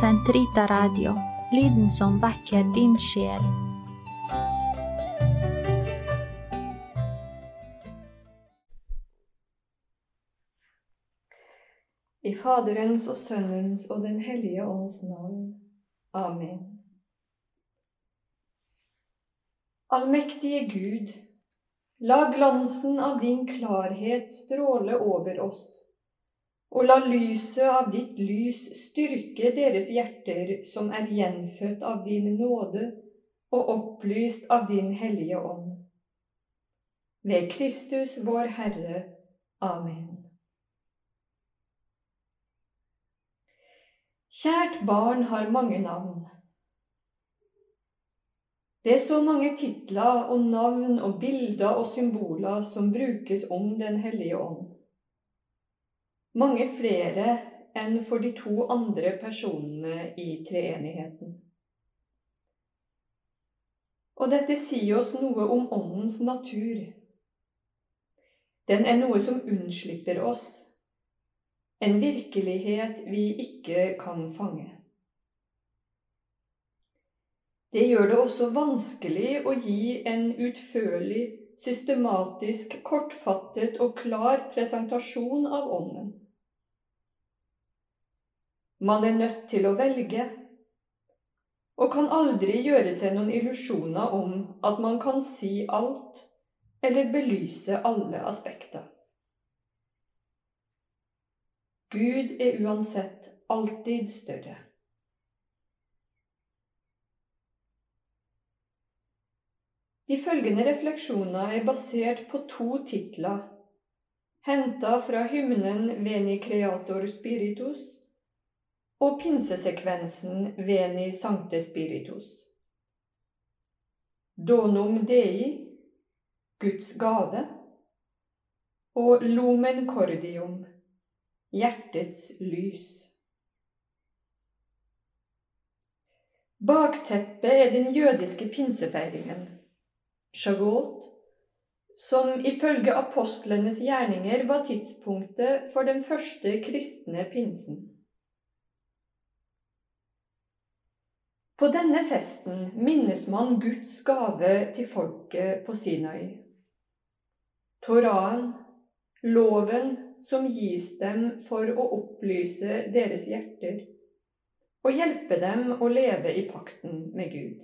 Sentrita Radio, lyden som vekker din sjel. I Faderens og Sønnens og Den hellige ånds navn. Amen. Allmektige Gud, la glansen av din klarhet stråle over oss, og la lyset av ditt lys styrke deres hjerter som er gjenfødt av din nåde og opplyst av din hellige ånd. Ved Kristus vår Herre. Amen. Kjært barn har mange navn. Det er så mange titler og navn og bilder og symboler som brukes om Den hellige ånd. Mange flere enn for de to andre personene i treenigheten. Og dette sier oss noe om Åndens natur. Den er noe som unnslipper oss, en virkelighet vi ikke kan fange. Det gjør det også vanskelig å gi en utførlig, systematisk, kortfattet og klar presentasjon av Ånden. Man er nødt til å velge, og kan aldri gjøre seg noen illusjoner om at man kan si alt eller belyse alle aspekter. Gud er uansett alltid større. De følgende refleksjoner er basert på to titler, henta fra hymnen Veni Creator Spiritus og pinsesekvensen Veni Sancte Spiritus. Donum Dei, Guds gave, og Lumen Cordium, hjertets lys. Bakteppet er den jødiske pinsefeiringen, Shagot, som ifølge apostlenes gjerninger var tidspunktet for den første kristne pinsen. På denne festen minnes man Guds gave til folket på Sinai. Toraen, loven som gis dem for å opplyse deres hjerter og hjelpe dem å leve i pakten med Gud.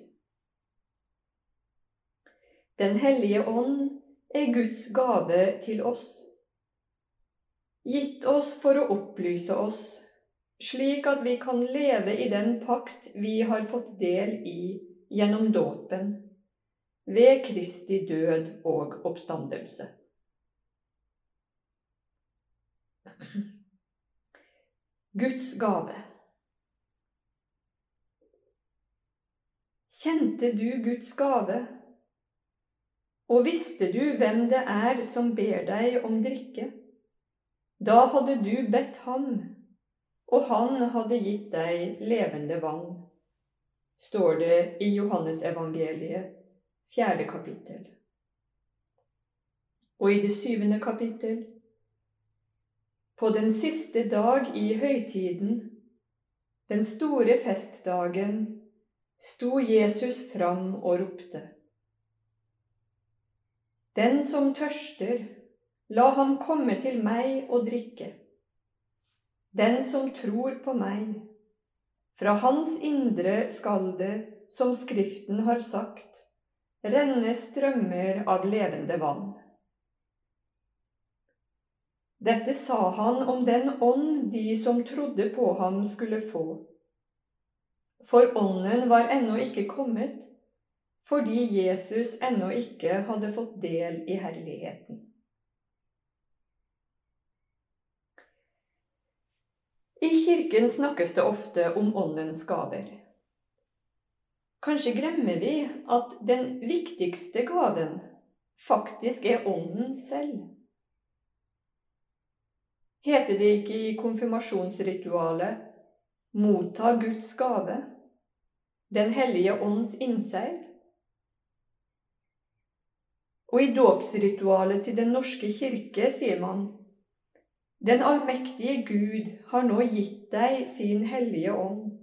Den hellige ånd er Guds gave til oss, gitt oss for å opplyse oss, slik at vi kan leve i den pakt vi har fått del i gjennom dåpen, ved Kristi død og oppstandelse. Guds gave. Kjente du Guds gave, og visste du hvem det er som ber deg om drikke? Da hadde du bedt ham, og han hadde gitt deg levende vann, står det i Johannesevangeliet, fjerde kapittel. Og i det syvende kapittel på den siste dag i høytiden, den store festdagen, sto Jesus fram og ropte. Den som tørster, la ham komme til meg og drikke. Den som tror på meg, fra hans indre skal det, som Skriften har sagt, renne strømmer av levende vann. Dette sa han om den ånd de som trodde på ham, skulle få. For ånden var ennå ikke kommet, fordi Jesus ennå ikke hadde fått del i herligheten. I kirken snakkes det ofte om åndens gaver. Kanskje glemmer vi at den viktigste gaven faktisk er ånden selv heter det ikke i konfirmasjonsritualet 'motta Guds gave', Den hellige ånds innseil? Og i dåpsritualet til Den norske kirke sier man Den allmektige Gud har nå gitt deg sin hellige ånd,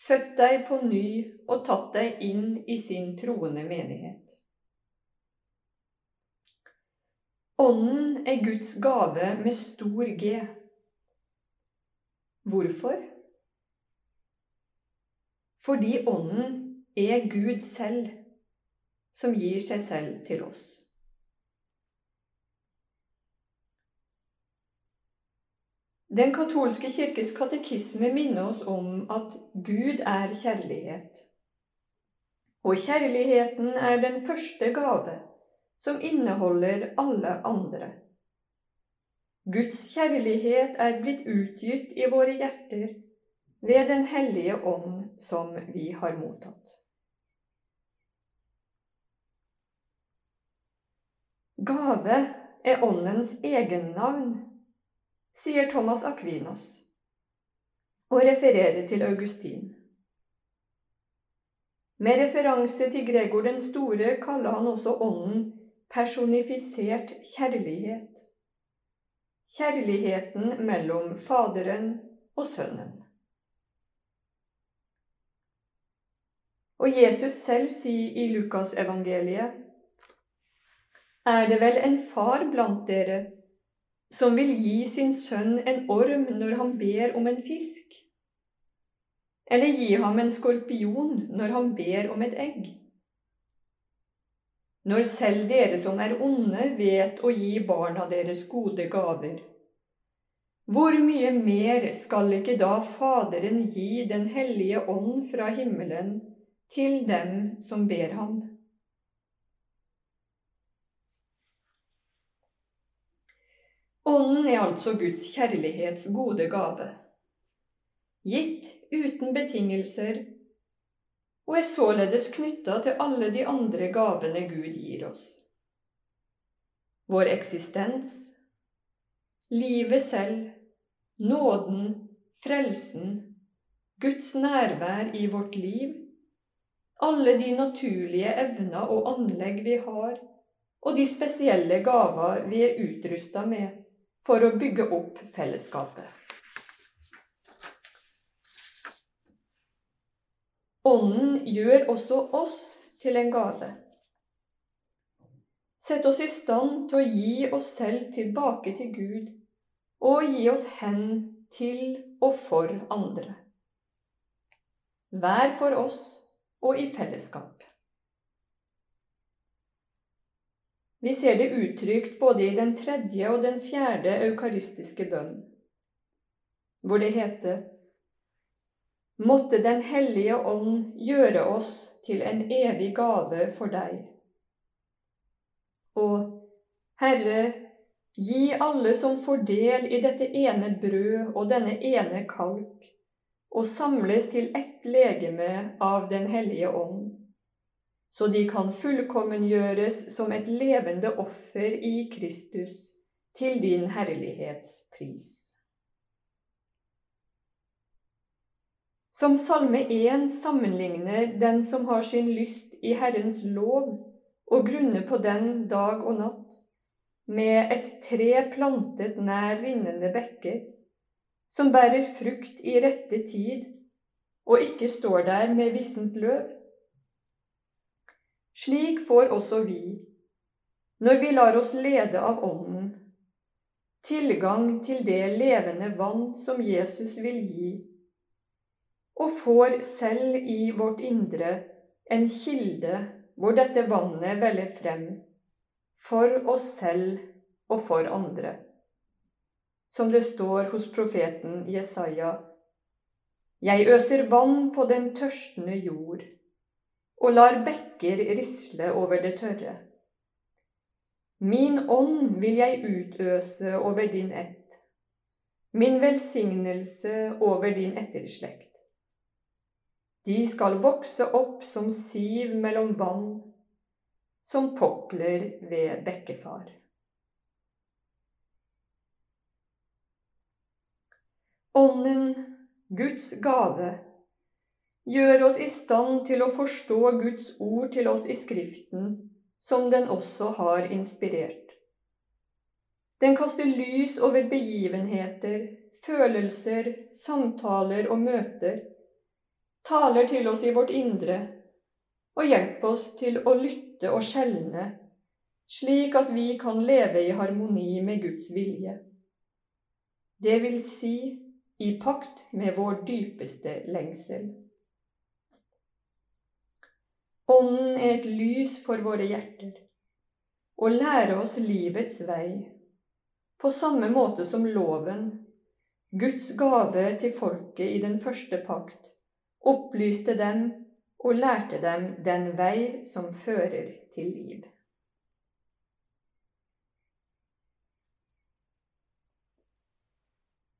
født deg på ny og tatt deg inn i sin troende menighet. Ånden er Guds gave med stor G. Hvorfor? Fordi Ånden er Gud selv, som gir seg selv til oss. Den katolske kirkes katekisme minner oss om at Gud er kjærlighet. Og kjærligheten er den første gave som inneholder alle andre. Guds kjærlighet er blitt utgitt i våre hjerter ved Den hellige ånd som vi har mottatt. Gave er åndens egennavn sier Thomas Aquinos og refererer til Augustin. Med referanse til Gregor den store kaller han også ånden personifisert kjærlighet. Kjærligheten mellom Faderen og Sønnen. Og Jesus selv sier i Lukasevangeliet Er det vel en far blant dere som vil gi sin sønn en orm når han ber om en fisk? Eller gi ham en skorpion når han ber om et egg? Når selv dere som er onde, vet å gi barna deres gode gaver, hvor mye mer skal ikke da Faderen gi Den hellige ånd fra himmelen til dem som ber ham? Ånden er altså Guds kjærlighets gode gave, gitt uten betingelser, og er således knytta til alle de andre gavene Gud gir oss. Vår eksistens, livet selv, nåden, frelsen, Guds nærvær i vårt liv, alle de naturlige evner og anlegg vi har, og de spesielle gaver vi er utrusta med for å bygge opp fellesskapet. Ånden gjør også oss til en gave. Sett oss i stand til å gi oss selv tilbake til Gud og gi oss hen til og for andre. Hver for oss og i fellesskap. Vi ser det uttrykt både i den tredje og den fjerde eukaristiske bønn, hvor det heter Måtte Den hellige ånd gjøre oss til en evig gave for deg. Og Herre, gi alle som får del i dette ene brød og denne ene kalk, og samles til ett legeme av Den hellige ånd så de kan fullkommengjøres som et levende offer i Kristus til din herlighetspris. Som Salme 1 sammenligner den som har sin lyst i Herrens lov og grunner på den dag og natt, med et tre plantet nær rinnende bekker, som bærer frukt i rette tid og ikke står der med vissent løv. Slik får også vi, når vi lar oss lede av Ånden, tilgang til det levende vann som Jesus vil gi, og får selv i vårt indre en kilde hvor dette vannet veller frem, for oss selv og for andre. Som det står hos profeten Jesaja, Jeg øser vann på den tørstende jord og lar bekker risle over det tørre. Min ånd vil jeg utøse over din ett, min velsignelse over din etterslekt. De skal vokse opp som siv mellom vann, som popler ved bekkefar. Ånden, Guds gave, gjør oss i stand til å forstå Guds ord til oss i Skriften, som den også har inspirert. Den kaster lys over begivenheter, følelser, samtaler og møter, taler til oss i vårt indre og hjelper oss til å lytte og skjelne, slik at vi kan leve i harmoni med Guds vilje. Det vil si i pakt med vår dypeste lengsel. Ånden er et lys for våre hjerter og lærer oss livets vei, på samme måte som loven, Guds gave til folket i den første pakt, opplyste dem og lærte dem den vei som fører til liv.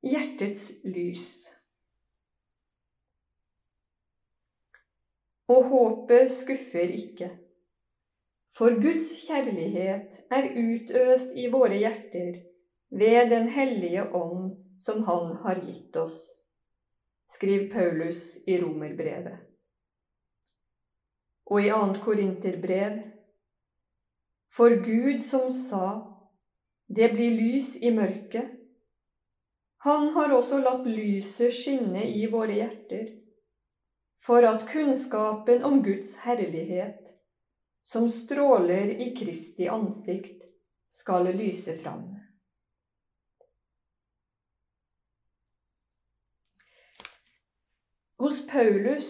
Hjertets lys. Og håpet skuffer ikke. For Guds kjærlighet er utøst i våre hjerter ved Den hellige ånd som Han har gitt oss, skriver Paulus i Romerbrevet og i annet Korinterbrev. For Gud som sa, det blir lys i mørket. Han har også latt lyset skinne i våre hjerter, for at kunnskapen om Guds herlighet, som stråler i Kristi ansikt, skal lyse fram. Hos Paulus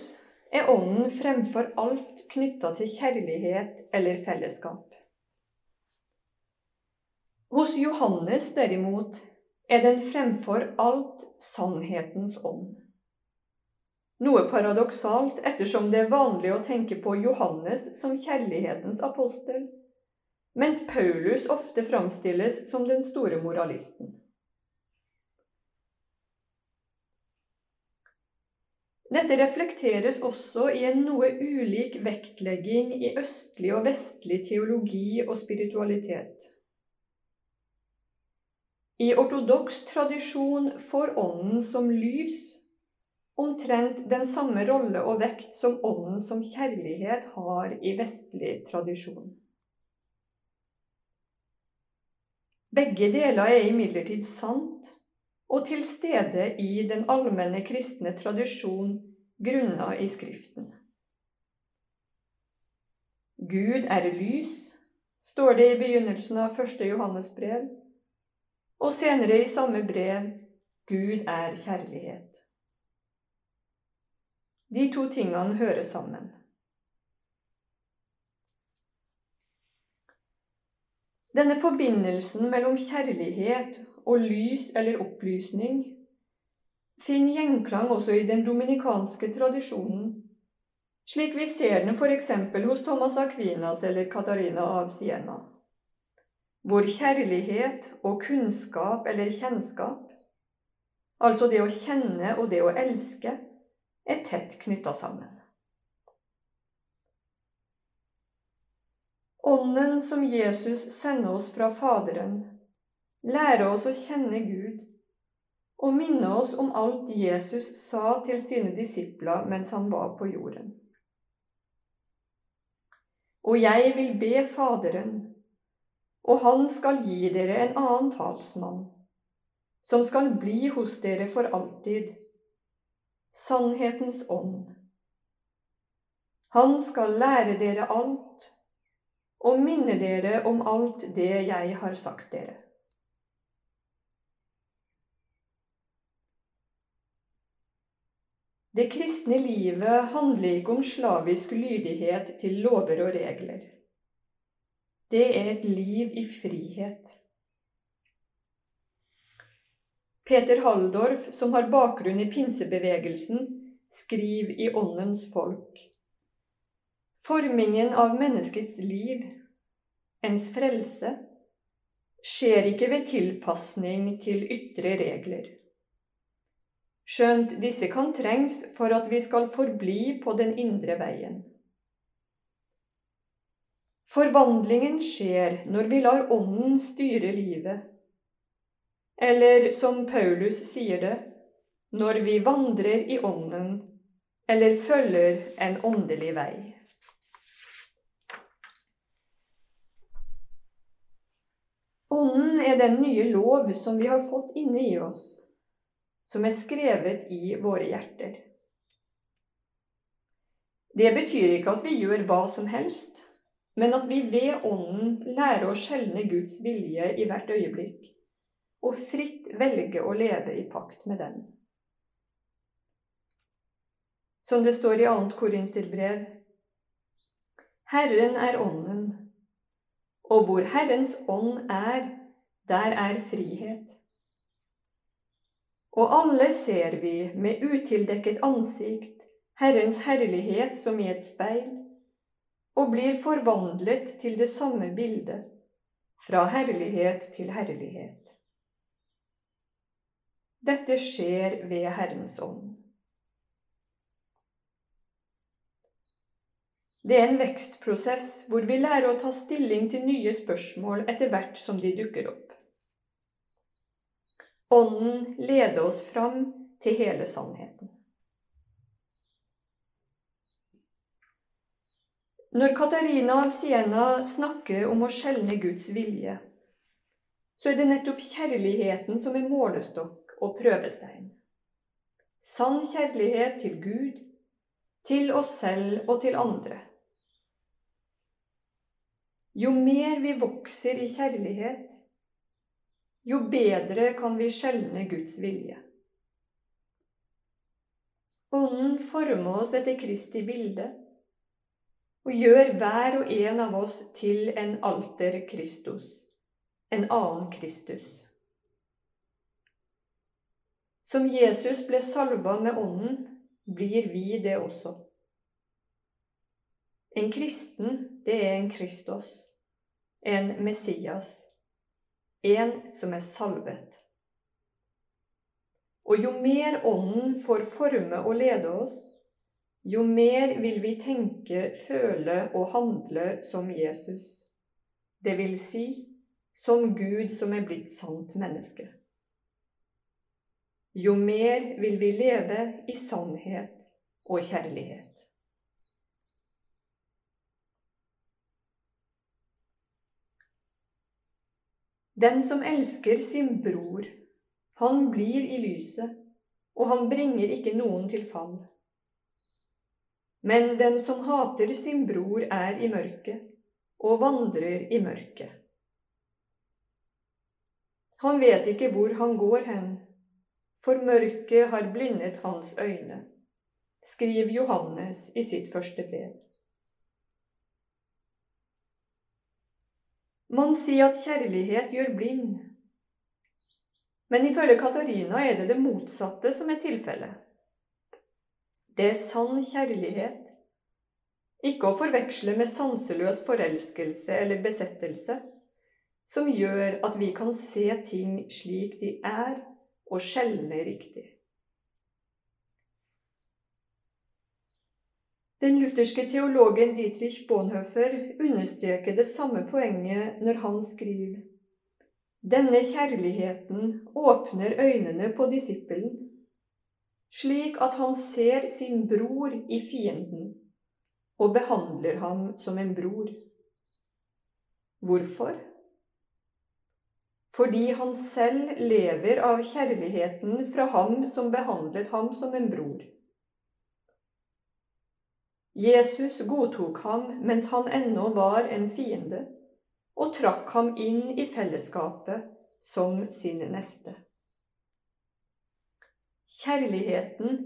er Ånden fremfor alt knytta til kjærlighet eller fellesskap. Hos Johannes derimot er den fremfor alt sannhetens ånd. Noe paradoksalt ettersom det er vanlig å tenke på Johannes som kjærlighetens apostel, mens Paulus ofte framstilles som den store moralisten. Dette reflekteres også i en noe ulik vektlegging i østlig og vestlig teologi og spiritualitet. I ortodoks tradisjon får Ånden som lys omtrent den samme rolle og vekt som Ånden som kjærlighet har i vestlig tradisjon. Begge deler er imidlertid sant og til stede i den allmenne kristne tradisjon grunna i Skriften. Gud er lys, står det i begynnelsen av 1. Johannes brev, og senere i samme brev Gud er kjærlighet. De to tingene hører sammen. Denne forbindelsen mellom kjærlighet og lys eller opplysning finner gjenklang også i den dominikanske tradisjonen, slik vi ser den f.eks. hos Thomas Aquinas eller Katarina av Siena, hvor kjærlighet og kunnskap eller kjennskap, altså det å kjenne og det å elske, er tett knytta sammen. Ånden som Jesus sender oss fra Faderen, lærer oss å kjenne Gud og minner oss om alt Jesus sa til sine disipler mens han var på jorden. Og jeg vil be Faderen, og han skal gi dere en annen talsmann, som skal bli hos dere for alltid, sannhetens ånd. Han skal lære dere alt og minne dere om alt det jeg har sagt dere. Det kristne livet handler ikke om slavisk lydighet til lover og regler. Det er et liv i frihet. Peter Halldorf, som har bakgrunn i pinsebevegelsen, skriver i Åndens folk Formingen av menneskets liv, ens frelse, skjer ikke ved tilpasning til ytre regler. Skjønt disse kan trengs for at vi skal forbli på den indre veien. Forvandlingen skjer når vi lar Ånden styre livet. Eller som Paulus sier det, når vi vandrer i Ånden eller følger en åndelig vei. Ånden er den nye lov som vi har fått inne i oss, som er skrevet i våre hjerter. Det betyr ikke at vi gjør hva som helst, men at vi ved Ånden lærer å skjelne Guds vilje i hvert øyeblikk, og fritt velge å leve i pakt med den. Som det står i 2. Korinterbrev Herren er Ånden, og hvor Herrens ånd er, der er frihet. Og alle ser vi med utildekket ansikt Herrens herlighet som i et speil, og blir forvandlet til det samme bildet, fra herlighet til herlighet. Dette skjer ved Herrens ånd. Det er en vekstprosess hvor vi lærer å ta stilling til nye spørsmål etter hvert som de dukker opp. Ånden leder oss fram til hele sannheten. Når Katarina av Siena snakker om å skjelne Guds vilje, så er det nettopp kjærligheten som er målestokk og prøvestein. Sann kjærlighet til Gud, til oss selv og til andre. Jo mer vi vokser i kjærlighet, jo bedre kan vi skjelne Guds vilje. Ånden former oss etter Kristi bilde og gjør hver og en av oss til en alter Kristus, en annen Kristus. Som Jesus ble salva med Ånden, blir vi det også. En kristen, det er en Kristus, en Messias, en som er salvet. Og jo mer Ånden får forme og lede oss, jo mer vil vi tenke, føle og handle som Jesus, det vil si som Gud som er blitt sant menneske. Jo mer vil vi leve i sannhet og kjærlighet. Den som elsker sin bror, han blir i lyset, og han bringer ikke noen til fall. Men den som hater sin bror, er i mørket og vandrer i mørket. Han vet ikke hvor han går hen, for mørket har blindet hans øyne, skriver Johannes i sitt første brev. Man sier at kjærlighet gjør blind. Men ifølge Katarina er det det motsatte som er tilfellet. Det er sann kjærlighet, ikke å forveksle med sanseløs forelskelse eller besettelse, som gjør at vi kan se ting slik de er, og skjelne riktig. Den lutherske teologen Dietrich Bonhoeffer understreker det samme poenget når han skriver Denne kjærligheten åpner øynene på disippelen, slik at han ser sin bror i fienden og behandler ham som en bror. Hvorfor? Fordi han selv lever av kjærligheten fra ham som behandlet ham som en bror. Jesus godtok ham mens han ennå var en fiende, og trakk ham inn i fellesskapet som sin neste. Kjærligheten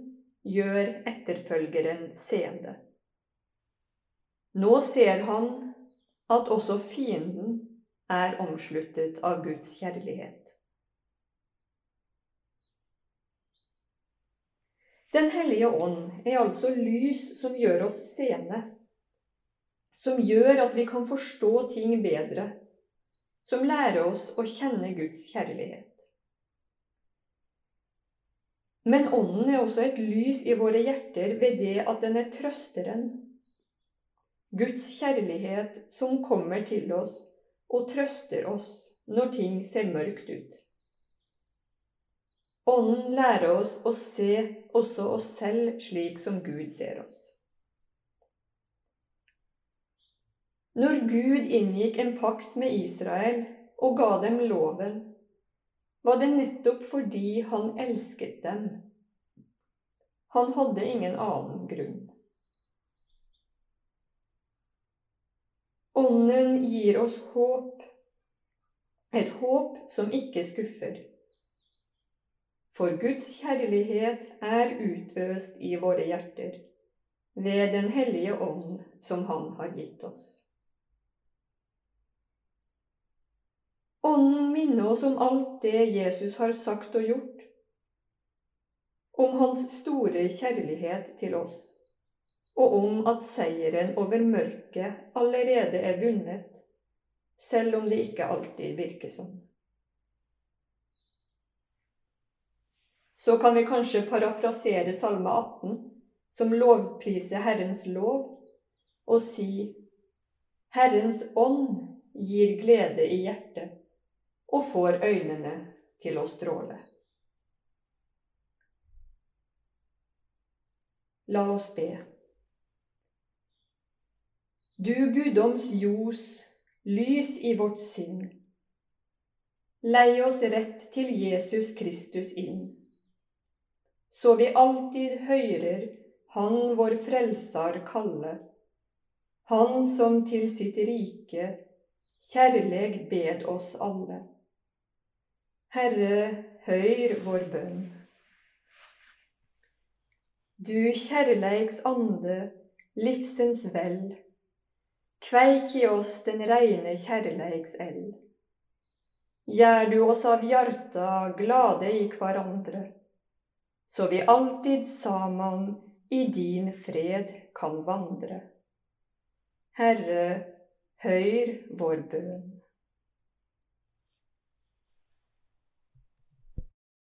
gjør etterfølgeren seende. Nå ser han at også fienden er omsluttet av Guds kjærlighet. Den hellige ånd er altså lys som gjør oss seende, som gjør at vi kan forstå ting bedre, som lærer oss å kjenne Guds kjærlighet. Men Ånden er også et lys i våre hjerter ved det at den er trøsteren. Guds kjærlighet som kommer til oss og trøster oss når ting ser mørkt ut. Ånden lærer oss å se også oss selv slik som Gud ser oss. Når Gud inngikk en pakt med Israel og ga dem loven, var det nettopp fordi han elsket dem. Han hadde ingen annen grunn. Ånden gir oss håp, et håp som ikke skuffer. For Guds kjærlighet er utøst i våre hjerter ved Den hellige ånd som Han har gitt oss. Ånden minner oss om alt det Jesus har sagt og gjort, om Hans store kjærlighet til oss, og om at seieren over mørket allerede er vunnet, selv om det ikke alltid virker sånn. Så kan vi kanskje parafrasere Salme 18, som lovpriser Herrens lov, og si Herrens ånd gir glede i hjertet og får øynene til å stråle. La oss be. Du guddoms ljos, lys i vårt sinn. Lei oss rett til Jesus Kristus inn, så vi alltid høyrer Han vår Frelsar kalle, Han som til sitt rike kjærleg bed oss alle. Herre, høyr vår bønn. Du kjærleiks ande, livsens vel, kveik i oss den reine kjærleiks eld. Gjør du oss av hjarta glade i hverandre, så vi alltid saman i din fred kan vandre. Herre, høyr vår bønn.